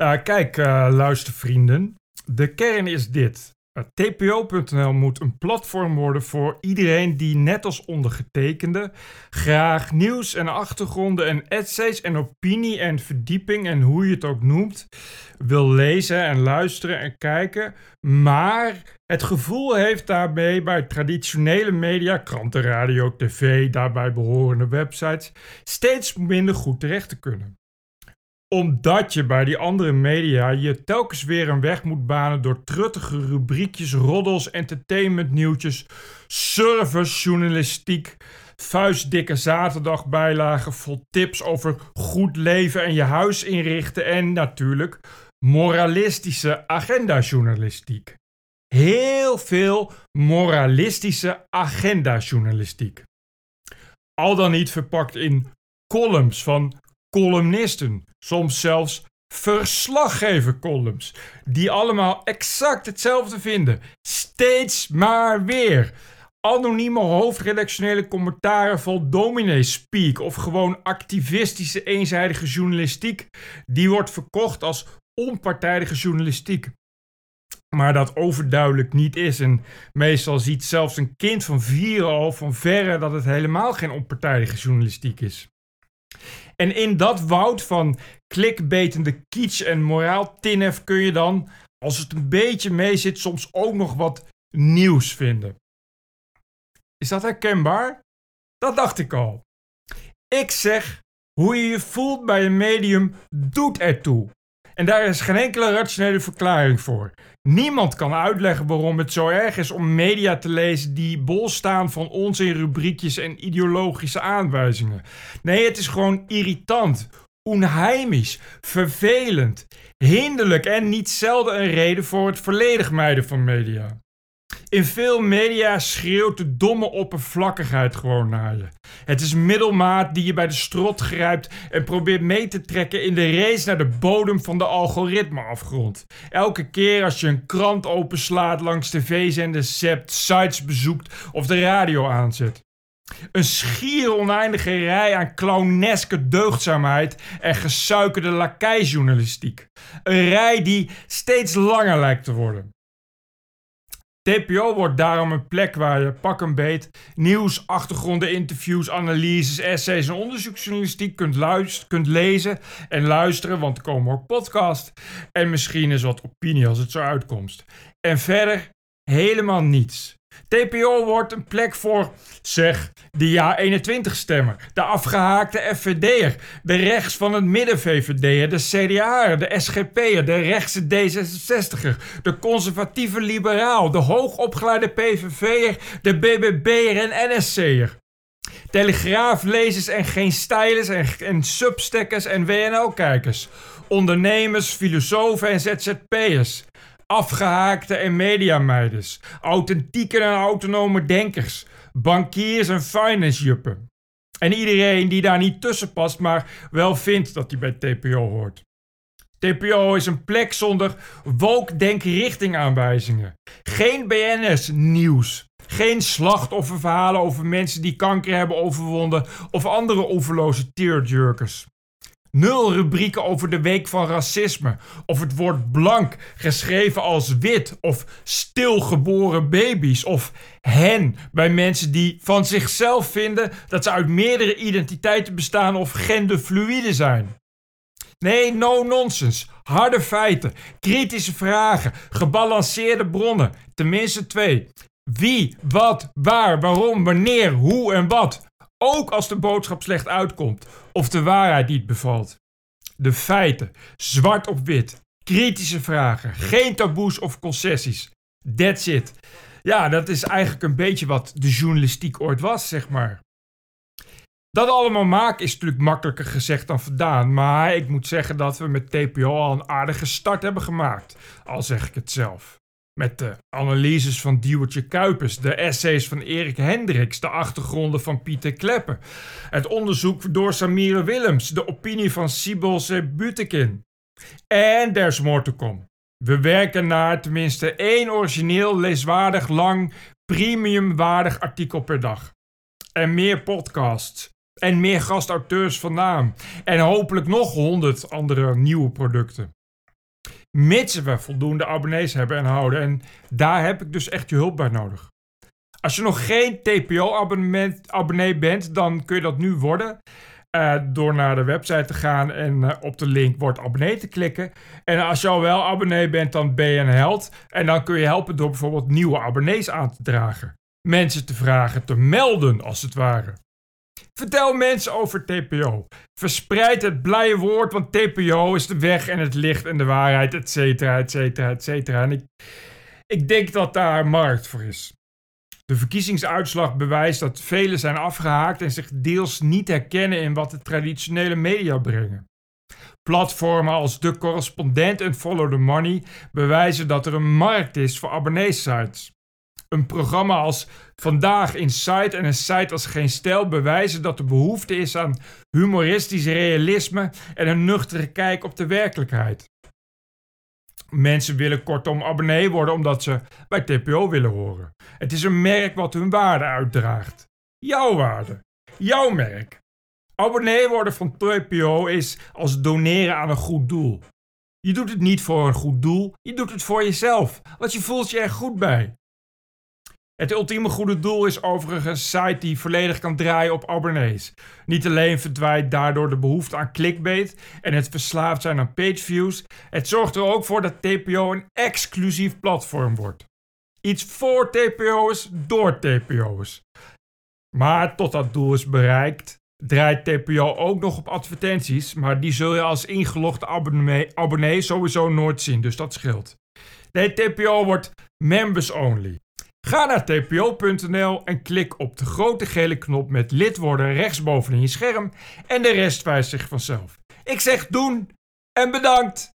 Uh, kijk, uh, luistervrienden. De kern is dit. Uh, TPO.nl moet een platform worden voor iedereen die net als ondergetekende graag nieuws en achtergronden en essays en opinie en verdieping en hoe je het ook noemt wil lezen en luisteren en kijken, maar het gevoel heeft daarbij bij traditionele media, kranten, radio, tv, daarbij behorende websites, steeds minder goed terecht te kunnen omdat je bij die andere media je telkens weer een weg moet banen door truttige rubriekjes, roddels, entertainment nieuwtjes, service, journalistiek, vuistdikke zaterdagbijlagen vol tips over goed leven en je huis inrichten en natuurlijk moralistische agenda-journalistiek. Heel veel moralistische agenda-journalistiek. Al dan niet verpakt in columns van columnisten, soms zelfs verslaggevercolumns, die allemaal exact hetzelfde vinden. Steeds maar weer. Anonieme hoofdredactionele commentaren vol dominee speak of gewoon activistische eenzijdige journalistiek, die wordt verkocht als onpartijdige journalistiek. Maar dat overduidelijk niet is. En meestal ziet zelfs een kind van vier al van verre dat het helemaal geen onpartijdige journalistiek is. En in dat woud van klikbetende kitsch en moraal tinef kun je dan, als het een beetje mee zit, soms ook nog wat nieuws vinden. Is dat herkenbaar? Dat dacht ik al. Ik zeg, hoe je je voelt bij een medium doet ertoe. En daar is geen enkele rationele verklaring voor. Niemand kan uitleggen waarom het zo erg is om media te lezen die bol staan van onzin rubriekjes en ideologische aanwijzingen. Nee, het is gewoon irritant, onheimisch, vervelend, hinderlijk en niet zelden een reden voor het volledig mijden van media. In veel media schreeuwt de domme oppervlakkigheid gewoon naar je. Het is middelmaat die je bij de strot grijpt en probeert mee te trekken in de race naar de bodem van de algoritmeafgrond. Elke keer als je een krant openslaat, langs tv-zenders zept, sites bezoekt of de radio aanzet. Een schier oneindige rij aan clowneske deugdzaamheid en gesuikerde lakijjournalistiek. Een rij die steeds langer lijkt te worden. TPO wordt daarom een plek waar je pak een beet nieuws, achtergronden, interviews, analyses, essays en onderzoeksjournalistiek kunt, luisteren, kunt lezen en luisteren, want er komen ook podcasts. En misschien is wat opinie als het zo uitkomt. En verder helemaal niets. TPO wordt een plek voor, zeg, de Ja-21-stemmer, de afgehaakte FVD'er, de rechts van het midden-VVD'er, de CDA'er, de SGP'er, de rechtse D66'er, de conservatieve liberaal, de hoogopgeleide PVV'er, de BBB'er en NSC'er. Telegraaflezers en geen stylers en, en substekkers en WNL-kijkers. Ondernemers, filosofen en ZZP'ers afgehaakte en mediameiders, authentieke en autonome denkers, bankiers en finance-juppen. En iedereen die daar niet tussen past, maar wel vindt dat hij bij TPO hoort. TPO is een plek zonder woke denkrichtingaanwijzingen. Geen BNS nieuws. Geen slachtofferverhalen over mensen die kanker hebben overwonnen of andere oeverloze tearjerkers. Nul rubrieken over de week van racisme. Of het woord blank geschreven als wit. Of stilgeboren baby's. Of hen bij mensen die van zichzelf vinden dat ze uit meerdere identiteiten bestaan of genderfluïde zijn. Nee, no nonsense. Harde feiten, kritische vragen, gebalanceerde bronnen. Tenminste twee. Wie, wat, waar, waarom, wanneer, hoe en wat. Ook als de boodschap slecht uitkomt of de waarheid niet bevalt. De feiten, zwart op wit, kritische vragen, geen taboes of concessies. That's it. Ja, dat is eigenlijk een beetje wat de journalistiek ooit was, zeg maar. Dat allemaal maken is natuurlijk makkelijker gezegd dan gedaan. Maar ik moet zeggen dat we met TPO al een aardige start hebben gemaakt. Al zeg ik het zelf. Met de analyses van Diewertje Kuipers, de essays van Erik Hendricks, de achtergronden van Pieter Kleppen, het onderzoek door Samira Willems, de opinie van Sibel Butekin. En there's more to come. We werken naar tenminste één origineel, leeswaardig, lang, premiumwaardig artikel per dag. En meer podcasts. En meer gastauteurs van naam. En hopelijk nog honderd andere nieuwe producten. Mits we voldoende abonnees hebben en houden. En daar heb ik dus echt je hulp bij nodig. Als je nog geen TPO-abonnee bent, dan kun je dat nu worden. Uh, door naar de website te gaan en uh, op de link Word abonnee te klikken. En als je al wel abonnee bent, dan ben je een held. En dan kun je helpen door bijvoorbeeld nieuwe abonnees aan te dragen. Mensen te vragen te melden, als het ware. Vertel mensen over TPO. Verspreid het blije woord, want TPO is de weg en het licht en de waarheid, et cetera, et cetera, et cetera. En ik, ik denk dat daar markt voor is. De verkiezingsuitslag bewijst dat velen zijn afgehaakt en zich deels niet herkennen in wat de traditionele media brengen. Platformen als De Correspondent en Follow the Money bewijzen dat er een markt is voor abonneesites. Een programma als Vandaag in Site en een site als Geen Stijl bewijzen dat er behoefte is aan humoristisch realisme en een nuchtere kijk op de werkelijkheid. Mensen willen kortom abonnee worden omdat ze bij TPO willen horen. Het is een merk wat hun waarde uitdraagt. Jouw waarde. Jouw merk. Abonnee worden van TPO is als doneren aan een goed doel. Je doet het niet voor een goed doel, je doet het voor jezelf, want je voelt je er goed bij. Het ultieme goede doel is overigens een site die volledig kan draaien op abonnees. Niet alleen verdwijnt daardoor de behoefte aan clickbait en het verslaafd zijn aan pageviews, het zorgt er ook voor dat TPO een exclusief platform wordt. Iets voor TPO's door TPO's. Maar tot dat doel is bereikt, draait TPO ook nog op advertenties, maar die zul je als ingelogde abonnee, sowieso nooit zien, dus dat scheelt. Nee, TPO wordt members only. Ga naar tpo.nl en klik op de grote gele knop met lid worden rechtsboven in je scherm en de rest wijst zich vanzelf. Ik zeg doen en bedankt!